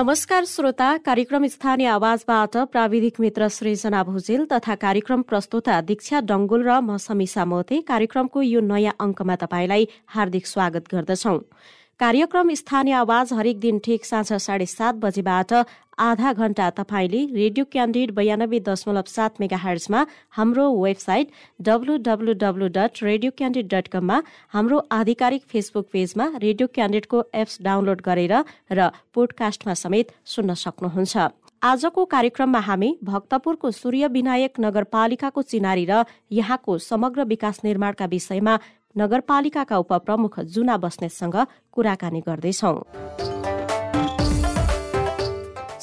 नमस्कार श्रोता। कार्यक्रम स्थानीय आवाजबाट प्राविधिक मित्र सृजना भुजेल तथा कार्यक्रम प्रस्तुता दीक्षा डङ्गुल र म समीसा मोते। कार्यक्रमको यो नयाँ अङ्कमा तपाईँलाई हार्दिक स्वागत गर्दछौ। कार्यक्रम स्थानीय आवाज हरेक दिन ठिक साँझ साढे सात बजेबाट आधा घण्टा तपाईँले रेडियो क्यान्डिड बयानब्बे दशमलव सात मेगा हर्जमा हाम्रो website W W W dot radio candid dot कममा हाम्रो आधिकारिक फेसबुक पेजमा रेडियो क्यान्डिडको एप्स डाउनलोड गरेर र पोडकास्टमा समेत सुन्न सक्नुहुन्छ। आजको कार्यक्रममा हामी भक्तपुरको सूर्य विनायक नगरपालिकाको चिनारी र यहाँको समग्र विकास निर्माणका विषयमा नगरपालिकाका उपप्रमुख जुना बस्नेतसँग कुराकानी गर्दैछौं।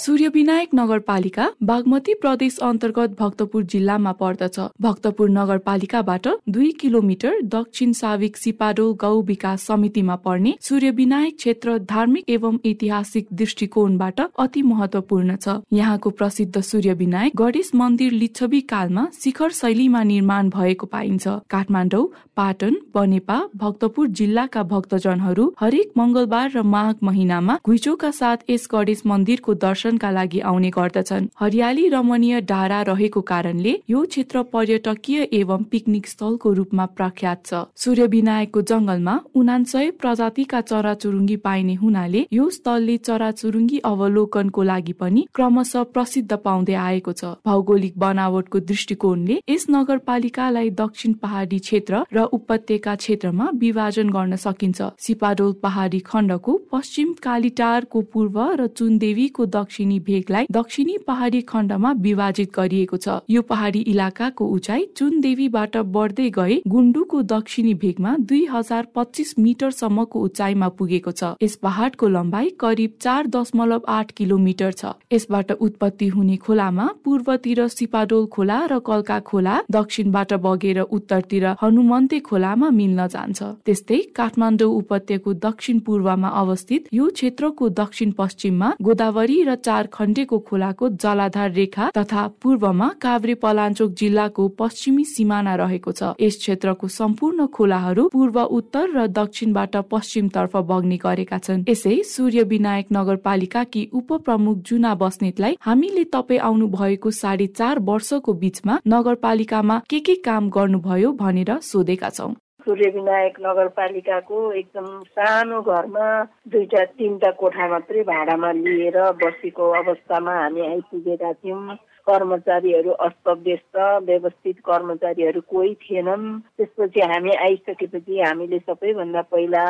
सूर्यविनायक नगरपालिका बागमती प्रदेश अन्तर्गत भक्तपुर जिल्लामा पर्दछ। भक्तपुर नगरपालिकाबाट दुई किलोमिटर दक्षिण साविक सिपाडोल गाउँ विकास समितिमा पर्ने सूर्यविनायक क्षेत्र धार्मिक एवं ऐतिहासिक दृष्टिकोणबाट अति महत्वपूर्ण छ। यहाँको प्रसिद्ध सूर्य विनायक गणेश मन्दिर लिच्छवी कालमा शिखर शैलीमा निर्माण भएको पाइन्छ। काठमाडौँ पाटन बनेपा भक्तपुर जिल्लाका भक्तजनहरू हरेक मंगलबार र माघ महिनामा घुइचोका साथ यस गणेश मन्दिरको दर्शन दर्शनका लागि आउने गर्दछन्। हरियाली रमणीय डाँडा रहेको कारणले यो क्षेत्र पर्यटकीय एवं पिकनिक स्थलको रूपमा प्रख्यात छ। सूर्य विनायकको जंगलमा उनासय प्रजातिका चराचुरुङ्गी पाइने हुनाले यो स्थलले चराचुरुङ्गी अवलोकनको लागि पनि क्रमशः प्रसिद्ध पाउँदै आएको छ। भौगोलिक बनावटको दृष्टिकोणले यस नगरपालिकालाई दक्षिण पहाडी क्षेत्र र उपत्यका क्षेत्रमा विभाजन गर्न सकिन्छ। सिपाडोल पहाडी खण्डको पश्चिम कालीटारको पूर्व र चुनदेवीको दक्षिण दक्षिणी भेगलाई दक्षिणी पहाडी खण्डमा विभाजित गरिएको छ। यो पहाडी इलाकाको उचाइ चुनदेवीबाट बढ्दै गए गुन्डुको दक्षिणी भेगमा दुई हजार पच्चिस मिटरसम्मको उचाइमा पुगेको छ। यस पहाडको लम्बाइ करिब चार दशमलव आठ किलोमिटर छ। यसबाट उत्पत्ति हुने खोलामा पूर्वतिर सिपाडोल खोला र कल्का खोला दक्षिणबाट बगेर उत्तरतिर हनुमन्ते खोलामा मिल्न जान्छ। त्यस्तै काठमाडौँ उपत्यको दक्षिण पूर्वमा अवस्थित यो क्षेत्रको दक्षिण पश्चिममा गोदावरी र चार खण्डेको खोलाको जलाधार रेखा तथा पूर्वमा काभ्रे पलाञ्चोक जिल्लाको पश्चिमी सिमाना रहेको छ। यस क्षेत्रको सम्पूर्ण खोलाहरू पूर्व उत्तर र दक्षिणबाट पश्चिमतर्फ बग्ने गरेका छन्। यसै सूर्य विनायक नगरपालिकाकी उपप्रमुख जुना बस्नेतलाई हामीले तपाईँ आउनु भएको साढे चार वर्षको बिचमा नगरपालिकामा के के काम गर्नुभयो भनेर सोधेका छौँ। सूर्य विनायक नगरपालिकाको एकदम सानो घरमा दुईटा तिनवटा कोठा मात्रै भाडामा लिएर बसेको अवस्थामा हामी आइपुगेका थियौँ। कर्मचारीहरू अस्तव्यस्त व्यवस्थित कर्मचारीहरू कोही थिएनन्। त्यसपछि हामी आइसकेपछि हामीले सबैभन्दा पहिला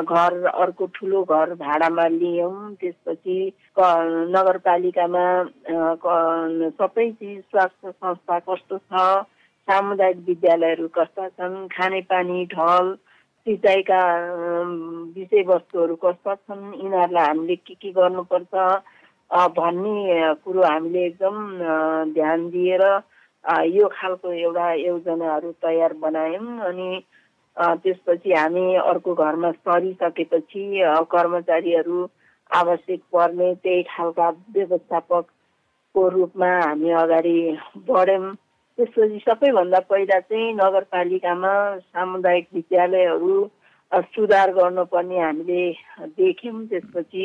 घर अर्को ठुलो घर भाडामा लियौँ। त्यसपछि नगरपालिकामा सबै चिज स्वास्थ्य संस्था कस्तो छ सामुदायिक विद्यालयहरू कस्ता छन् खानेपानी ढल सिँचाइका विषयवस्तुहरू कस्ता छन् यिनीहरूलाई हामीले के के गर्नुपर्छ भन्ने कुरो हामीले एकदम ध्यान दिएर यो खालको एउटा योजनाहरू तयार बनायौँ अनि त्यसपछि हामी अर्को घरमा सरिसकेपछि कर्मचारीहरू आवश्यक पर्ने त्यही खालका व्यवस्थापकको रूपमा हामी अगाडि बढ्यौँ। त्यसपछि सबैभन्दा पहिला चाहिँ नगरपालिकामा सामुदायिक विद्यालयहरू सुधार गर्नुपर्ने हामीले देख्यौँ। त्यसपछि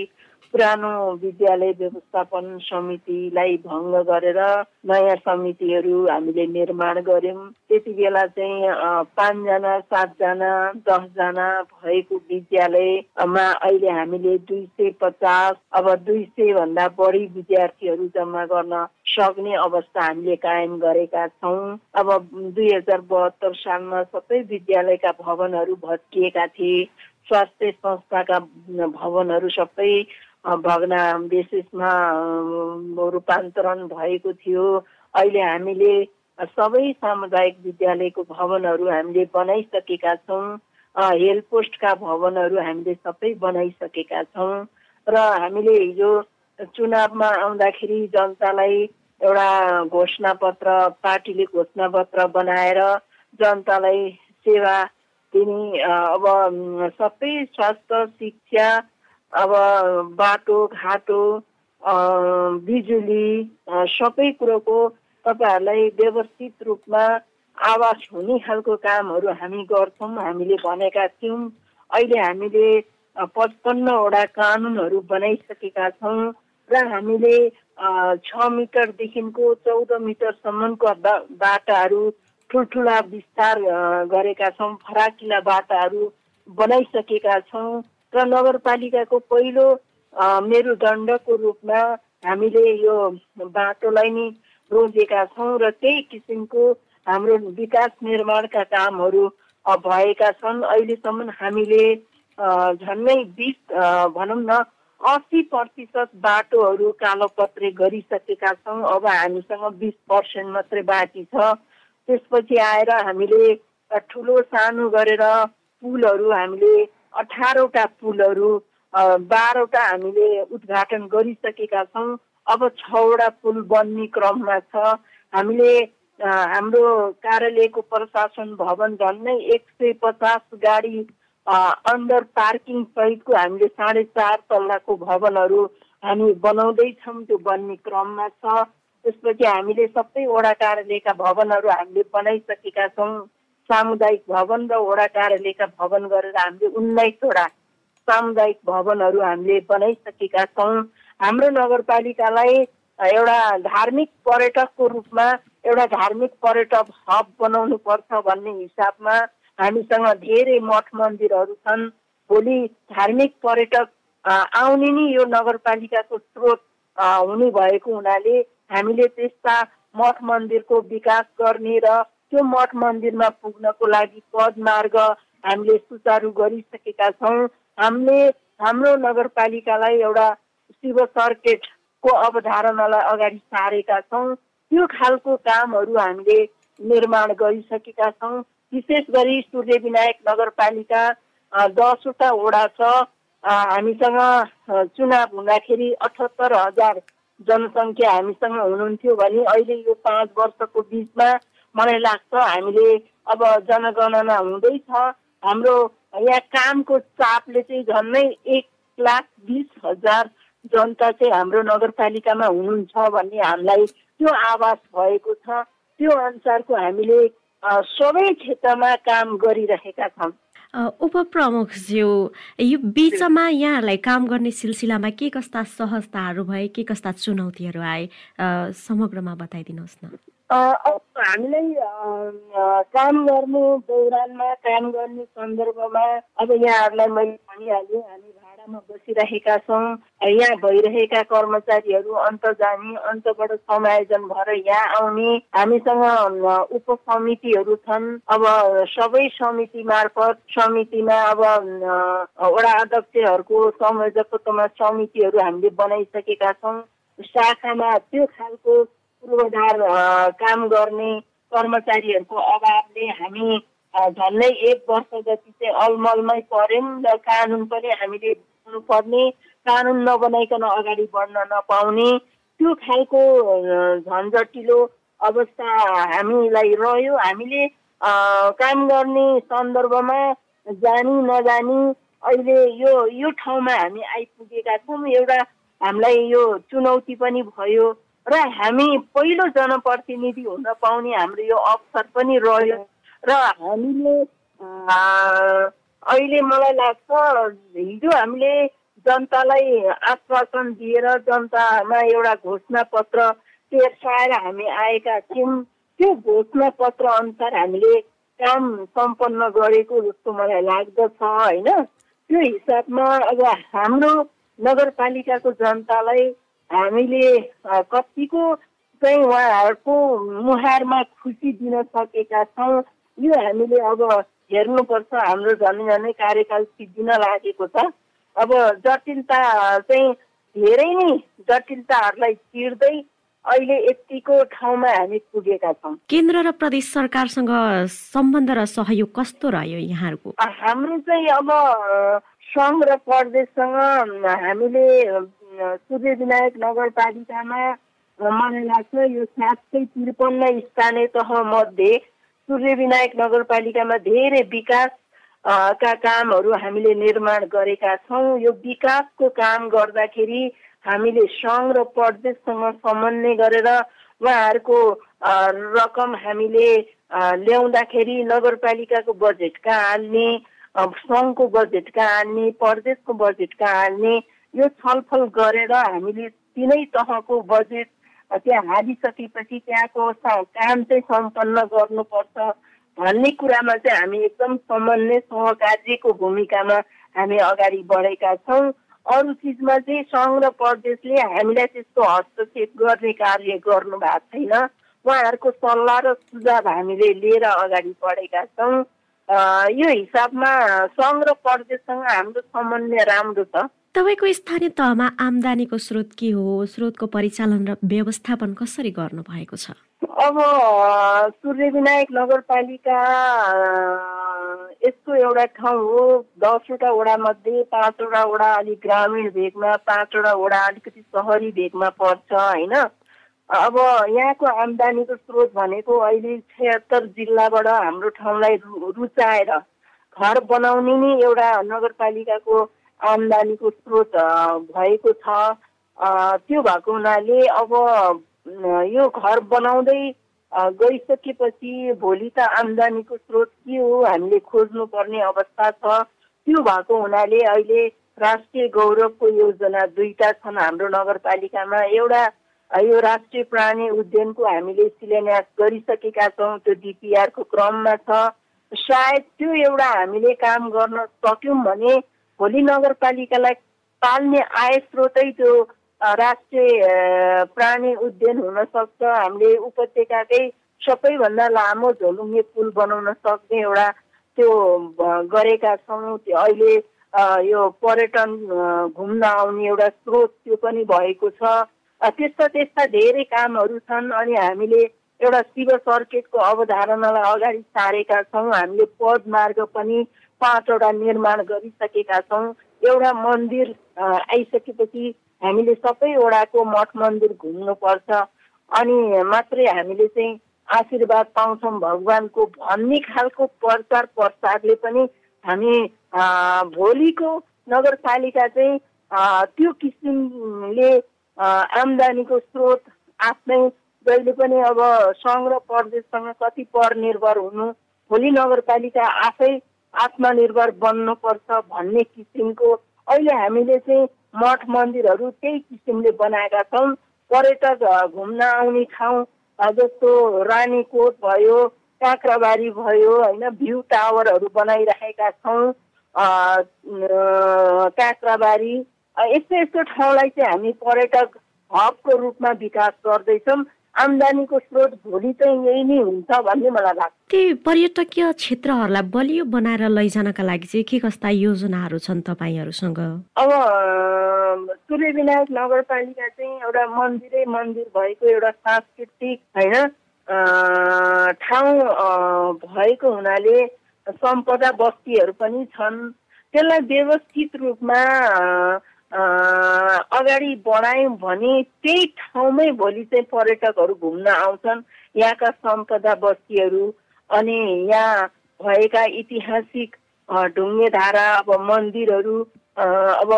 पुरानो विद्यालय व्यवस्थापन समितिलाई भङ्ग गरेर नयाँ समितिहरू हामीले निर्माण गर्यौँ त्यति बेला चाहिँ पाँचजना सातजना दसजना भएको विद्यालयमा अहिले हामीले दुई सय पचास अब दुई सय भन्दा बढी विद्यार्थीहरू जम्मा गर्न सक्ने अवस्था हामीले कायम गरेका छौँ। अब दुई हजार बहत्तर सालमा सबै विद्यालयका भवनहरू भत्किएका थिए स्वास्थ्य संस्थाका भवनहरू सबै भग्ना विशेषमा रूपान्तरण भएको थियो। अहिले हामीले सबै सामुदायिक विद्यालयको भवनहरू हामीले बनाइसकेका छौँ। हेल्थ पोस्टका भवनहरू हामीले सबै बनाइसकेका छौँ। र हामीले हिजो चुनावमा आउँदाखेरि जनतालाई एउटा घोषणा पत्र पार्टीले घोषणा पत्र बनाएर जनतालाई सेवा दिने अब सबै स्वास्थ्य शिक्षा अब बाटो घाटो बिजुली सबै कुरोको तपाईँहरूलाई व्यवस्थित रूपमा आवास हुने खालको कामहरू हामी गर्छौँ हामीले भनेका थियौँ। अहिले हामीले पचपन्नवटा कानुनहरू बनाइसकेका छौँ र हामीले छ मिटरदेखिको चौध मिटरसम्मको बाटाहरू ठुल्ठुला विस्तार गरेका छौँ फराकिला बाटाहरू बनाइसकेका छौँ। र नगरपालिकाको पहिलो मेरुदण्डको रूपमा हामीले यो बाटोलाई नि रोजेका छौँ र त्यही किसिमको हाम्रो विकास निर्माणका कामहरू भएका छन्। अहिलेसम्म हामीले झन्डै बिस भनौँ न असी प्रतिशत बाटोहरू कालोपत्रे गरिसकेका छौँ। अब हामीसँग बिस पर्सेन्ट मात्रै बाँकी छ। त्यसपछि आएर हामीले ठुलो सानो गरेर पुलहरू हामीले अठारवटा पुलहरू बाह्रवटा हामीले उद्घाटन गरिसकेका छौँ। अब छवटा पुल बन्ने क्रममा छ। हामीले हाम्रो कार्यालयको प्रशासन भवन झन्डै एक सय पचास गाडी अन्डर पार्किङ सहितको हामीले साढे चार तल्लाको भवनहरू हामी बनाउँदैछौँ। त्यो बन्ने क्रममा छ। त्यसपछि हामीले सबै वडा कार्यालयका भवनहरू हामीले बनाइसकेका छौँ। सामुदायिक भवन र वडा कार्यालयका भवन गरेर हामीले उन्नाइसवटा सामुदायिक भवनहरू हामीले बनाइसकेका छौँ। हाम्रो नगरपालिकालाई एउटा धार्मिक पर्यटकको रूपमा एउटा धार्मिक पर्यटक हब बनाउनु पर्छ भन्ने हिसाबमा हामीसँग धेरै मठ मन्दिरहरू छन्। भोलि धार्मिक पर्यटक आउने नि यो नगरपालिकाको स्रोत हुने भएको हुनाले हामीले त्यस्ता मठ मन्दिरको विकास गर्ने र त्यो मठ मन्दिरमा पुग्नको लागि पदमार्ग हामीले सुचारू गरिसकेका छौँ। हामीले हाम्रो नगरपालिकालाई एउटा शिव सर्किटको अवधारणालाई अगाडि सारेका छौँ। त्यो खालको कामहरू हामीले निर्माण गरिसकेका छौँ। विशेष गरी सूर्य विनायक नगरपालिका दसवटा वडा छ। हामीसँग चुनाव हुँदाखेरि अठहत्तर हजार जनसङ्ख्या हामीसँग हुनुहुन्थ्यो भने अहिले यो पाँच वर्षको बिचमा मलाई लाग्छ हामीले अब जनगणना हुँदैछ। हाम्रो यहाँ कामको चापले चाहिँ झन्डै एक लाख बिस हजार जनता चाहिँ हाम्रो नगरपालिकामा हुनुहुन्छ भन्ने हामीलाई त्यो आवाज भएको छ। त्यो अनुसारको हामीले सबै क्षेत्रमा काम गरिरहेका छौँ। उपप्रमुखज्यू यो बिचमा यहाँहरूलाई काम गर्ने सिलसिलामा के कस्ता सहजताहरू भए के कस्ता चुनौतीहरू आए? समग्रमा बताइदिनुहोस् न। हामीलाई काम गर्ने दौरानमा काम गर्ने सन्दर्भमा अब यहाँहरूलाई मैले भनिहालेँ हामी भाडामा बसिरहेका छौँ। यहाँ भइरहेका कर्मचारीहरू अन्त जाने अन्तबाट समायोजन भएर यहाँ आउने। हामीसँग उपसमितिहरू छन्। अब सबै समिति मार्फत समितिमा अब वडा अध्यक्षहरूको संयोजकत्वमा समितिहरू हामीले बनाइसकेका छौँ। शाखामा त्यो खालको पूर्वाधार काम गर्ने कर्मचारीहरूको अभावले हामी झन्डै एक वर्ष जति चाहिँ अलमलमै पर्यौँ र कानुन पनि हामीले पर्ने कानुन नबनाइकन अगाडि बढ्न नपाउने त्यो खालको झन्झटिलो अवस्था हामीलाई रह्यो। हामीले काम गर्ने सन्दर्भमा जानी नजानी अहिले यो यो ठाउँमा हामी आइपुगेका छौँ। एउटा हामीलाई यो चुनौती पनि भयो। र हामी पहिलो जनप्रतिनिधि हुन पाउने हाम्रो यो अवसर पनि रह्यो। र हामीले अहिले मलाई लाग्छ हिजो हामीले जनतालाई आश्वासन दिएर जनतामा एउटा घोषणा पत्र तेर्साएर हामी आएका थियौँ। त्यो घोषणा पत्र अनुसार हामीले काम सम्पन्न गरेको जस्तो मलाई लाग्दछ होइन? त्यो हिसाबमा अब हाम्रो नगरपालिकाको जनतालाई हामीले कतिको चाहिँ उहाँहरूको मुहारमा खुसी दिन सकेका छौँ। यो हामीले अब हेर्नुपर्छ हाम्रो झन् झनै कार्यकाल सिद्धिन लागेको छ। अब जटिलता चाहिँ धेरै नै जटिलताहरूलाई चिर्दै अहिले यतिको ठाउँमा हामी पुगेका छौँ। केन्द्र र प्रदेश सरकारसँग सम्बन्ध र सहयोग कस्तो रह्यो यहाँहरूको? हाम्रो चाहिँ अब सङ्घ र प्रदेशसँग हामीले सूर्य विनायक नगरपालिकामा मलाई लाग्छ यो सात सय त्रिपन्न स्थानीय तह मध्ये सूर्य विनायक नगरपालिकामा धेरै विकास का कामहरू हामीले निर्माण गरेका छौँ। यो विकासको काम गर्दाखेरि हामीले सङ्घ र प्रदेशसँग समन्वय गरेर उहाँहरूको रकम हामीले ल्याउँदाखेरि नगरपालिकाको बजेट कहाँ हाल्ने सङ्घको बजेट कहाँ हाल्ने प्रदेशको बजेट कहाँ हाल्ने यो छलफल गरेर हामीले तिनै तहको बजेट त्यहाँ हालिसकेपछि त्यहाँको काम चाहिँ सम्पन्न गर्नुपर्छ भन्ने कुरामा चाहिँ हामी एकदम समन्वय सहकार्यको भूमिकामा हामी अगाडि बढेका छौँ। अरू चिजमा चाहिँ सङ्घ र प्रदेशले हामीलाई त्यस्तो हस्तक्षेप गर्ने कार्य गर्नु भएको छैन। उहाँहरूको सल्लाह र सुझाव हामीले लिएर अगाडि बढेका छौँ। यो हिसाबमा सङ्घ र प्रदेशसँग हाम्रो समन्वय राम्रो छ। तपाईँको स्थानीय तहमा आमदानीको स्रोत के हो? स्रोतको परिचालन र व्यवस्थापन कसरी गर्नु भएको छ? अब सूर्य विनायक नगरपालिका यस्तो एउटा ठाउँ हो। दसवटा वडा मध्ये पाँचवटा वडा अलिक ग्रामीण भेगमा पाँचवटा वडा अलिकति सहरी भेगमा पर्छ होइन? अब यहाँको आमदानीको स्रोत भनेको अहिले छयत्तर जिल्लाबाट हाम्रो ठाउँलाई रुचाएर घर बनाउने नै एउटा नगरपालिकाको आमदानीको स्रोत भएको छ। त्यो भएको हुनाले अब यो घर बनाउँदै गइसकेपछि भोलि त आमदानीको स्रोत के हो हामीले खोज्नुपर्ने अवस्था छ। त्यो भएको हुनाले अहिले राष्ट्रिय गौरवको योजना दुईटा छन् हाम्रो नगरपालिकामा। एउटा यो राष्ट्रिय प्राणी उद्यानको हामीले शिलान्यास गरिसकेका छौँ त्यो डिपिआरको क्रममा छ। सायद त्यो एउटा हामीले काम गर्न सक्यौँ भने भोलि नगरपालिकालाई पाल्ने आय स्रोतै त्यो राष्ट्रिय प्राणी उद्यान हुन सक्छ हामीले उपत्यकाकै सबैभन्दा लामो झोलुङ्गे पुल बनाउन सक्ने एउटा त्यो गरेका छौँ। अहिले यो पर्यटन घुम्न आउने एउटा स्रोत त्यो पनि भएको छ। त्यस्ता त्यस्ता धेरै कामहरू छन् अनि हामीले एउटा शिव सर्किटको अवधारणालाई अगाडि सारेका छौँ। हामीले पद मार्ग पनि पाँचवटा निर्माण गरिसकेका छौँ। एउटा मन्दिर आइसकेपछि हामीले सबैवटाको मठ मन्दिर घुम्नुपर्छ। अनि मात्रै हामीले चाहिँ आशीर्वाद पाउँछौँ भगवान्को भन्ने खालको प्रचार प्रसारले पनि हामी भोलिको नगरपालिका चाहिँ त्यो किसिमले आम्दानीको स्रोत आफ्नै जहिले पनि अब सङ्घ र प्रदेशसँग कति पर निर्भर हुनु भोलि नगरपालिका आफै आत्मनिर्भर बन्नुपर्छ भन्ने किसिमको अहिले हामीले चाहिँ मठ मन्दिरहरू त्यही किसिमले बनाएका छौँ। पर्यटक घुम्न आउने ठाउँ जस्तो रानीकोट भयो काँक्राबारी भयो होइन भ्यू टावरहरू बनाइराखेका छौँ। काँक्राबारी यस्तो यस्तो ठाउँलाई चाहिँ हामी पर्यटक हबको रूपमा विकास गर्दैछौँ। आम्दानीको स्रोत भोलि चाहिँ यही नै हुन्छ भन्ने मलाई लाग्छ। त्यही पर्यटकीय क्षेत्रहरूलाई बलियो बनाएर लैजानका लागि चाहिँ के कस्ता योजनाहरू छन् तपाईँहरूसँग? अब सूर्य विनायक नगरपालिका चाहिँ एउटा मन्दिरै मन्दिर भएको एउटा सांस्कृतिक होइन ठाउँ भएको हुनाले सम्पदा बस्तीहरू पनि छन्। त्यसलाई व्यवस्थित रूपमा अगाडि बढायौँ भने त्यही ठाउँमै भोलि चाहिँ पर्यटकहरू घुम्न आउँछन्। यहाँका सम्पदा बस्तीहरू अनि यहाँ भएका ऐतिहासिक ढुङ्गे धारा अब मन्दिरहरू अब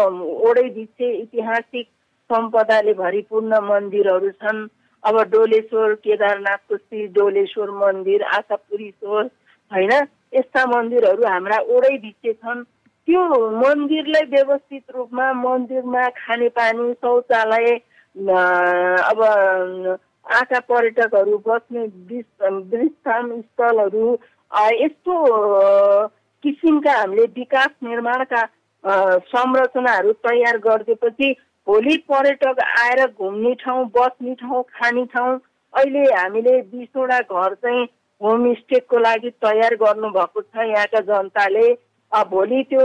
ओडै बिचे ऐतिहासिक सम्पदाले भरिपूर्ण मन्दिरहरू छन्। अब डोलेश्वर केदारनाथको श्री डोलेश्वर मन्दिर आशापुरीश्वर होइन? यस्ता मन्दिरहरू हाम्रा ओडै बिचे छन्। त्यो मन्दिरलाई व्यवस्थित रूपमा मन्दिरमा खानेपानी शौचालय अब आँखा पर्यटकहरू बस्ने विश्राम स्थलहरू यस्तो किसिमका हामीले विकास निर्माणका संरचनाहरू तयार गरिदिएपछि भोलि पर्यटक आएर घुम्ने ठाउँ बस्ने ठाउँ खाने ठाउँ अहिले हामीले बिसवटा घर चाहिँ होमस्टेको लागि तयार गर्नुभएको छ। यहाँका जनताले भोलि त्यो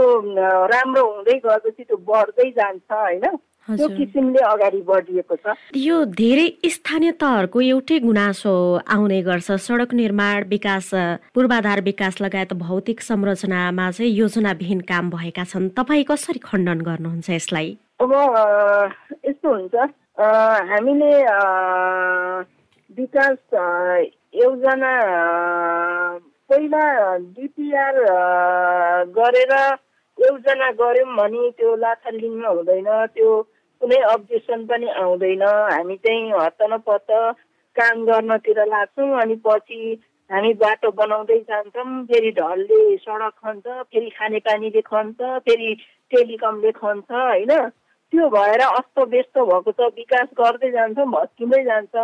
राम्रो हुँदै गएपछि त्यो बढ्दै जान्छ होइन? त्यो किसिमले अगाडि बढिएको छ। यो धेरै स्थानीय तहहरूको एउटै गुनासो आउने गर्छ। सडक निर्माण विकास पूर्वाधार विकास लगायत भौतिक संरचनामा चाहिँ योजनाविहीन काम भएका छन्। तपाईँ कसरी खण्डन गर्नुहुन्छ यसलाई? अब यस्तो हुन्छ। हामीले विकास योजना पहिला डिपिआर गरेर योजना गऱ्यौँ भने त्यो लाथालिङमा हुँदैन त्यो कुनै अब्जेक्सन पनि आउँदैन। हामी चाहिँ हत्त नपत्त काम गर्नतिर लाग्छौँ अनि पछि हामी बाटो बनाउँदै जान्छौँ फेरि ढलले सडक खन्छ फेरि खानेपानीले खन्छ फेरि टेलिकमले खन्छ होइन? त्यो भएर अस्त व्यस्त भएको छ विकास गर्दै जान्छ भत्किँदै जान्छ।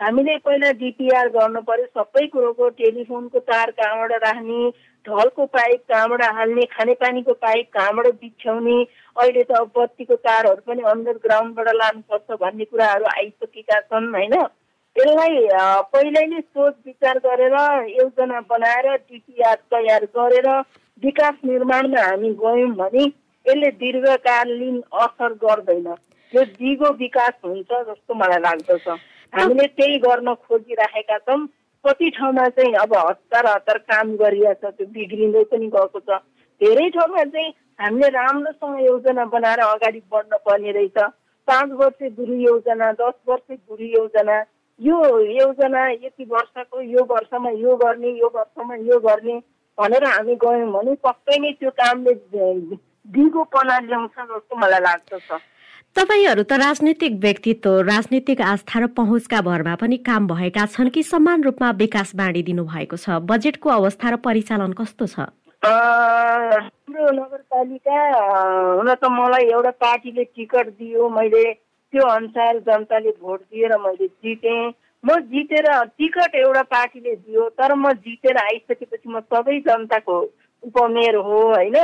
हामीले पहिला डिपिआर गर्नु पर्यो सबै कुरोको टेलिफोनको तार कहाँबाट राख्ने ढलको पाइप कहाँबाट हाल्ने खानेपानीको पाइप कहाँबाट बिछ्याउने अहिले त अब बत्तीको तारहरू पनि अन्डरग्राउन्डबाट लानुपर्छ भन्ने कुराहरू आइसकेका छन् होइन? यसलाई पहिल्यै नै सोच विचार गरेर योजना बनाएर डिपिआर तयार गरेर विकास निर्माणमा हामी गयौँ भने यसले दीर्घकालीन असर गर्दैन। यो दिगो विकास हुन्छ जस्तो मलाई लाग्दछ। हामीले त्यही गर्न खोजिराखेका छौँ। कति ठाउँमा चाहिँ अब हतार हतार काम गरिरहेछ त्यो बिग्रिँदै पनि गएको छ। धेरै ठाउँमा चाहिँ हामीले राम्रोसँग योजना बनाएर अगाडि बढ्न पर्ने रहेछ। पाँच वर्ष गुरु योजना दस वर्ष गुरु योजना यो योजना यति वर्षको यो वर्षमा यो गर्ने यो वर्षमा यो गर्ने भनेर हामी गयौँ भने पक्कै नै त्यो कामले दिगोपना ल्याउँछ जस्तो मलाई लाग्दछ। तपाईँहरू त राजनीतिक व्यक्तित्व राजनीतिक आस्था र पहुँचका भरमा पनि काम भएका छन् कि समान रूपमा विकास बाँडिदिनु भएको छ? बजेटको अवस्था र परिचालन कस्तो छ? हाम्रो नगरपालिका हुन त मलाई एउटा पार्टीले टिकट दियो मैले त्यो अनुसार जनताले भोट दिएर मैले जितेँ। म जितेर टिकट एउटा पार्टीले दियो तर म जितेर आइसकेपछि म सबै जनताको उपमेयर हो होइन?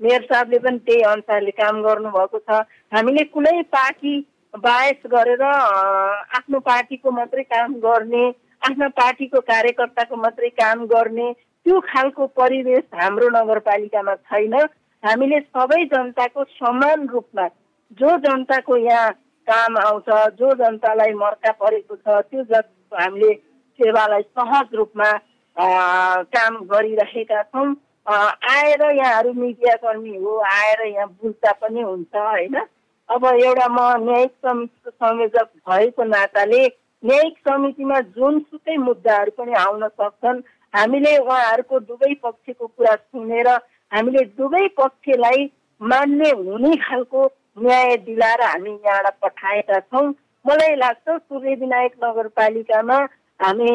मेयर साहबले पनि त्यही अनुसारले काम गर्नुभएको छ। हामीले कुनै पार्टी बायस गरेर आफ्नो पार्टीको मात्रै काम गर्ने आफ्नो पार्टीको कार्यकर्ताको मात्रै काम गर्ने त्यो खालको परिवेश हाम्रो नगरपालिकामा छैन। हामीले सबै जनताको समान रूपमा जो जनताको यहाँ काम आउँछ जो जनतालाई मर्का परेको छ त्यो हामीले सेवालाई सहज रूपमा काम गरिरहेका छौँ। आएर यहाँहरू मिडियाकर्मी हो आएर यहाँ बुझ्दा पनि हुन्छ होइन? अब एउटा म न्यायिक समितिको संयोजक भएको नाताले न्यायिक समितिमा जुनसुकै मुद्दाहरू पनि आउन सक्छन्। हामीले उहाँहरूको दुवै पक्षको कुरा सुनेर हामीले दुवै पक्षलाई मान्ने हुने खालको न्याय दिलाएर हामी यहाँबाट पठाएका छौँ। मलाई लाग्छ सूर्य विनायक नगरपालिकामा हामी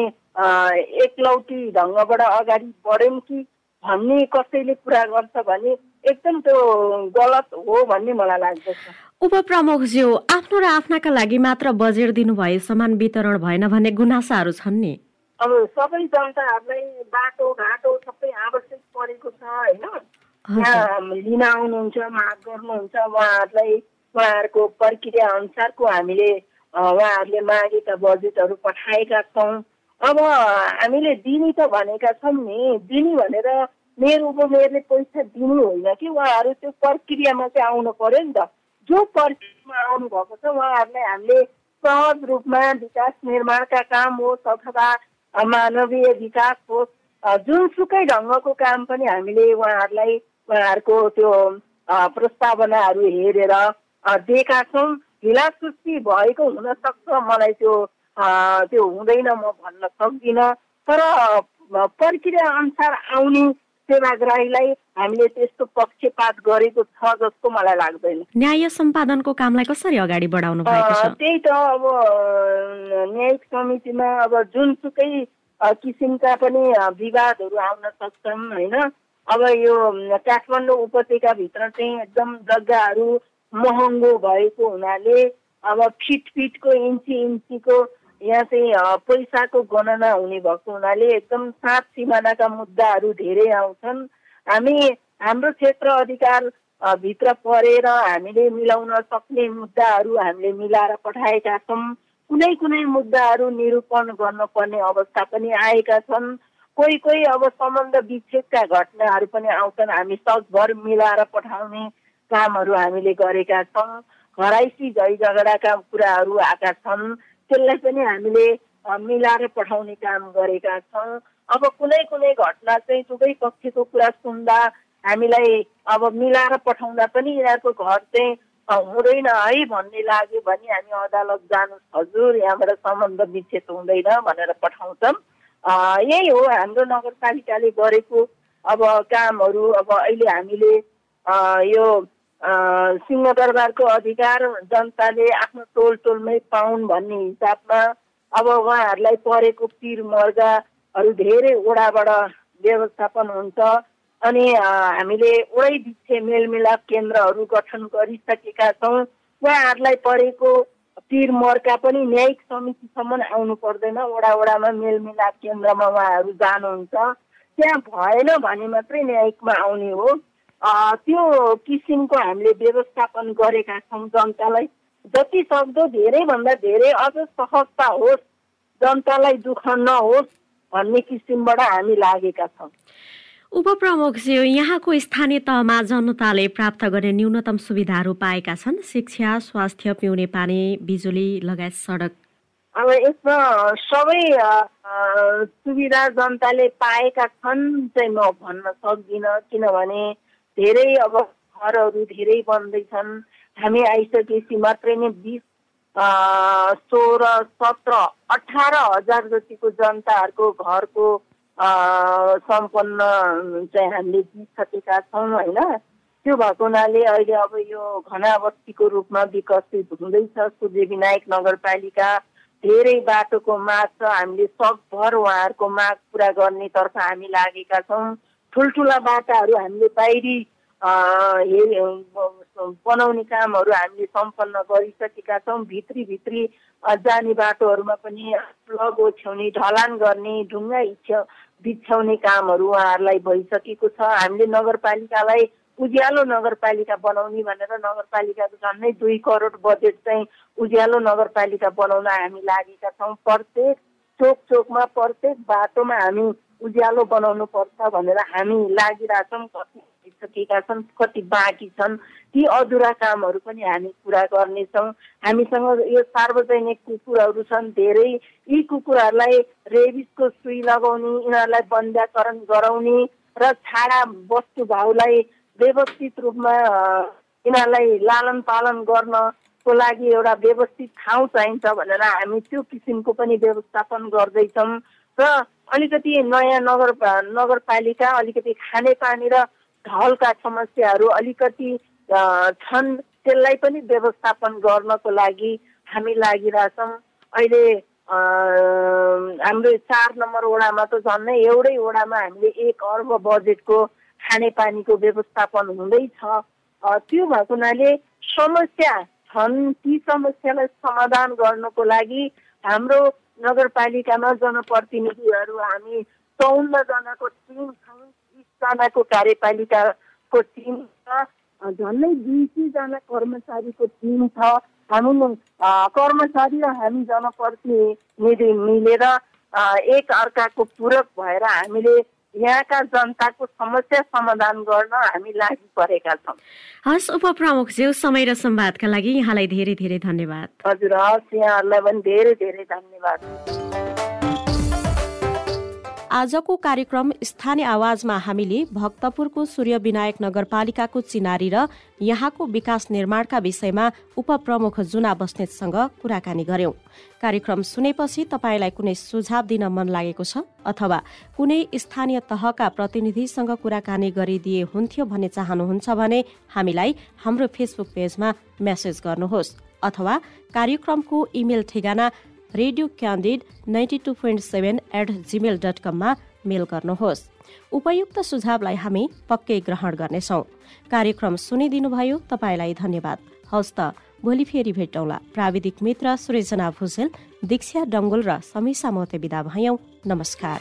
एकलौटी ढङ्गबाट अगाडि बढ्यौँ कि भन्ने कसैले कुरा गर्छ भने एकदम त्यो गलत हो भन्ने मलाई लाग्दछ। उपप्रमुखज्यू आफ्नो र आफ्नाका लागि मात्र बजेट दिनुभए समान वितरण भएन भन्ने गुनासाहरू छन् नि। अब सबै जनताहरूलाई बाटो घाटो सबै आवश्यक परेको छ होइन? लिन आउनुहुन्छ माग गर्नुहुन्छ उहाँहरूलाई उहाँहरूको प्रक्रिया अनुसारको हामीले उहाँहरूले मागेका बजेटहरू पठाएका छौँ। अब हामीले दिने त भनेका छौँ नि। दिने भनेर मेयर उपमेयरले पैसा दिनु होइन कि उहाँहरू त्यो प्रक्रियामा चाहिँ आउनु पर्यो नि त। जो प्रक्रियामा आउनु भएको छ उहाँहरूलाई हामीले सहज रूपमा विकास निर्माणका काम होस् अथवा मानवीय विकास होस् जुनसुकै ढङ्गको काम पनि हामीले उहाँहरूलाई उहाँहरूको त्यो प्रस्तावनाहरू हेरेर दिएका छौँ। ढिलासुस्ती भएको हुनसक्छ मलाई त्यो त्यो हुँदैन म भन्न सक्दिनँ। तर प्रक्रिया अनुसार आउने सेवाग्राहीलाई हामीले त्यस्तो पक्षपात गरेको छ जस्तो मलाई लाग्दैन। न्याय सम्पादनको कामलाई कसरी अगाडि बढाउनु भएको छ? त्यही त अब न्यायिक समितिमा अब जुनसुकै किसिमका पनि विवादहरू आउन सक्छन् होइन? अब यो काठमाडौँ उपत्यकाभित्र चाहिँ एकदम जग्गाहरू महँगो भएको हुनाले अब फिट फिटको इन्ची इन्चीको यहाँ चाहिँ पैसाको गणना हुने भएको हुनाले एकदम सात सिमानाका मुद्दाहरू धेरै आउँछन्। हामी हाम्रो क्षेत्र अधिकार भित्र परेर हामीले मिलाउन सक्ने मुद्दाहरू हामीले मिलाएर पठाएका छौँ। कुनै कुनै मुद्दाहरू निरूपण गर्नुपर्ने अवस्था पनि आएका छन्। कोही कोही अब सम्बन्ध विच्छेदका घटनाहरू पनि आउँछन्। हामी सकभर मिलाएर पठाउने कामहरू हामीले गरेका छौँ। घराइसी झै झगडाका कुराहरू आएका छन्। त्यसलाई पनि हामीले मिलाएर पठाउने काम गरेका छौँ। अब कुनै कुनै घटना चाहिँ दुवै पक्षको कुरा सुन्दा हामीलाई अब मिलाएर पठाउँदा पनि यिनीहरूको घर चाहिँ हुँदैन है भन्ने लाग्यो भने हामी अदालत जानु हजुर यहाँबाट सम्बन्ध विच्छेद हुँदैन भनेर पठाउँछौँ। यही हो हाम्रो नगरपालिकाले गरेको अब कामहरू। अब अहिले हामीले यो सिंहदरबारको अधिकार जनताले आफ्नो टोल टोलमै पाउन् भन्ने हिसाबमा अब उहाँहरूलाई परेको पिर मर्गाहरू धेरै ओडाबाट व्यवस्थापन हुन्छ अनि हामीले ओडै बिच्छे मेलमिलाप केन्द्रहरू गठन गरिसकेका छौँ। उहाँहरूलाई परेको पिर मर्का पनि न्यायिक समितिसम्म आउनु पर्दैन। वडा वडामा मेलमिलाप केन्द्रमा उहाँहरू जानुहुन्छ। त्यहाँ भएन भने मात्रै न्यायिकमा आउने हो। त्यो किसिमको हामीले व्यवस्थापन गरेका छौँ जनतालाई। जति सक्दो धेरैभन्दा धेरै अझ सहजता होस् जनतालाई दुःख नहोस् भन्ने किसिमबाट हामी लागेका छौँ। उपप्रमुखज्यू यहाँको स्थानीय तहमा जनताले प्राप्त गर्ने न्यूनतम सुविधाहरू पाएका छन्। शिक्षा स्वास्थ्य पिउने पानी बिजुली लगायत सडक। अब यसमा सबै सुविधा जनताले पाएका छन् चाहिँ म भन्न सक्दिनँ। किनभने धेरै अब घरहरू धेरै बन्दैछन्। हामी आइसकेपछि मात्रै नै बिस सोह्र सत्र अठार हजार जतिको जनताहरूको घरको सम्पन्न चाहिँ हामीले दिइसकेका छौँ होइन? त्यो भएको हुनाले अहिले अब यो घना बस्तीको रूपमा विकसित हुँदैछ। सूर्य विनायक नगरपालिका धेरै बाटोको माग छ। हामीले सकभर उहाँहरूको माग पुरा गर्नेतर्फ हामी लागेका छौँ। ठुल्ठुला बाटाहरू हामीले बाहिरी बनाउने कामहरू हामीले सम्पन्न गरिसकेका छौँ। भित्री भित्री जाने बाटोहरूमा पनि प्लग ओछ्याउने ढलान गर्ने ढुङ्गा इच्छ्या बिछ्याउने कामहरू उहाँहरूलाई भइसकेको छ। हामीले नगरपालिकालाई उज्यालो नगरपालिका बनाउने भनेर नगरपालिकाको झन्डै दुई करोड बजेट चाहिँ उज्यालो नगरपालिका बनाउन हामी लागेका छौँ। प्रत्येक चोक चोकमा प्रत्येक बाटोमा हामी उज्यालो बनाउनु पर्छ भनेर हामी लागिरहेछौँ कति भइसकेका छन् कति बाँकी छन् ती अधुरा कामहरू पनि हामी पुरा गर्नेछौँ। हामीसँग यो सार्वजनिक कुकुरहरू छन् धेरै। यी कुकुरहरूलाई रेबिसको सुई लगाउने यिनीहरूलाई बन्ध्याकरण गराउने र छाडा वस्तु भाउलाई व्यवस्थित रूपमा यिनीहरूलाई लालन पालन गर्नको लागि एउटा व्यवस्थित ठाउँ चाहिन्छ भनेर हामी त्यो किसिमको पनि व्यवस्थापन गर्दैछौँ। र अलिकति नयाँ नगर नगरपालिका अलिकति खानेपानी र ढलका समस्याहरू अलिकति छन्। त्यसलाई पनि व्यवस्थापन गर्नको लागि हामी लागिरहेछौँ। अहिले हाम्रो चार नम्बर वडामा त झन्नै एउटै वडामा हामीले एक अर्ब बजेटको खानेपानीको व्यवस्थापन हुँदैछ त्यो भएको हुनाले समस्या छन्। ती समस्यालाई समाधान गर्नको लागि हाम्रो नगरपालिकामा जनप्रतिनिधिहरू हामी चौन्नजनाको टिम छौँ बिसजनाको कार्यपालिकाको टिम छ झन्डै दुई सयजना कर्मचारीको टिम छ। हामी कर्मचारी र हामी जनप्रतिनिधि मिलेर एक अर्काको पूरक भएर हामीले यहाँका जनताको समस्या समाधान गर्न हामी लागि परेका छौँ। हस् उपप्रमुखज्यू समय र संवादका लागि यहाँलाई धेरै धेरै धन्यवाद। हजुर हस् यहाँहरूलाई पनि धेरै धेरै धन्यवाद। आजको कार्यक्रम स्थानीय आवाजमा हामीले भक्तपुरको सूर्य विनायक नगरपालिकाको चिनारी र यहाँको विकास निर्माणका विषयमा उपप्रमुख जुना बस्नेतसँग कुराकानी गर्यौं। कार्यक्रम सुनेपछि तपाईँलाई कुनै सुझाव दिन मन लागेको छ अथवा कुनै स्थानीय तहका प्रतिनिधिसँग कुराकानी गरिदिए हुन्थ्यो भन्ने चाहनुहुन्छ भने हामीलाई हाम्रो फेसबुक पेजमा मेसेज गर्नुहोस् अथवा कार्यक्रमको इमेल ठेगाना radio candid ninety two point seven at Gmail dot कममा मेल गर्नुहोस्। उपयुक्त सुझावलाई हामी पक्कै ग्रहण गर्नेछौ। कार्यक्रम सुनिदिनुभयो तपाईँलाई धन्यवाद। हवस् त भोलि फेरि भेटौँला। प्राविधिक मित्र सृजना भुजेल दीक्षा डङ्गुल र समीसा मोते विदा भयौं। नमस्कार।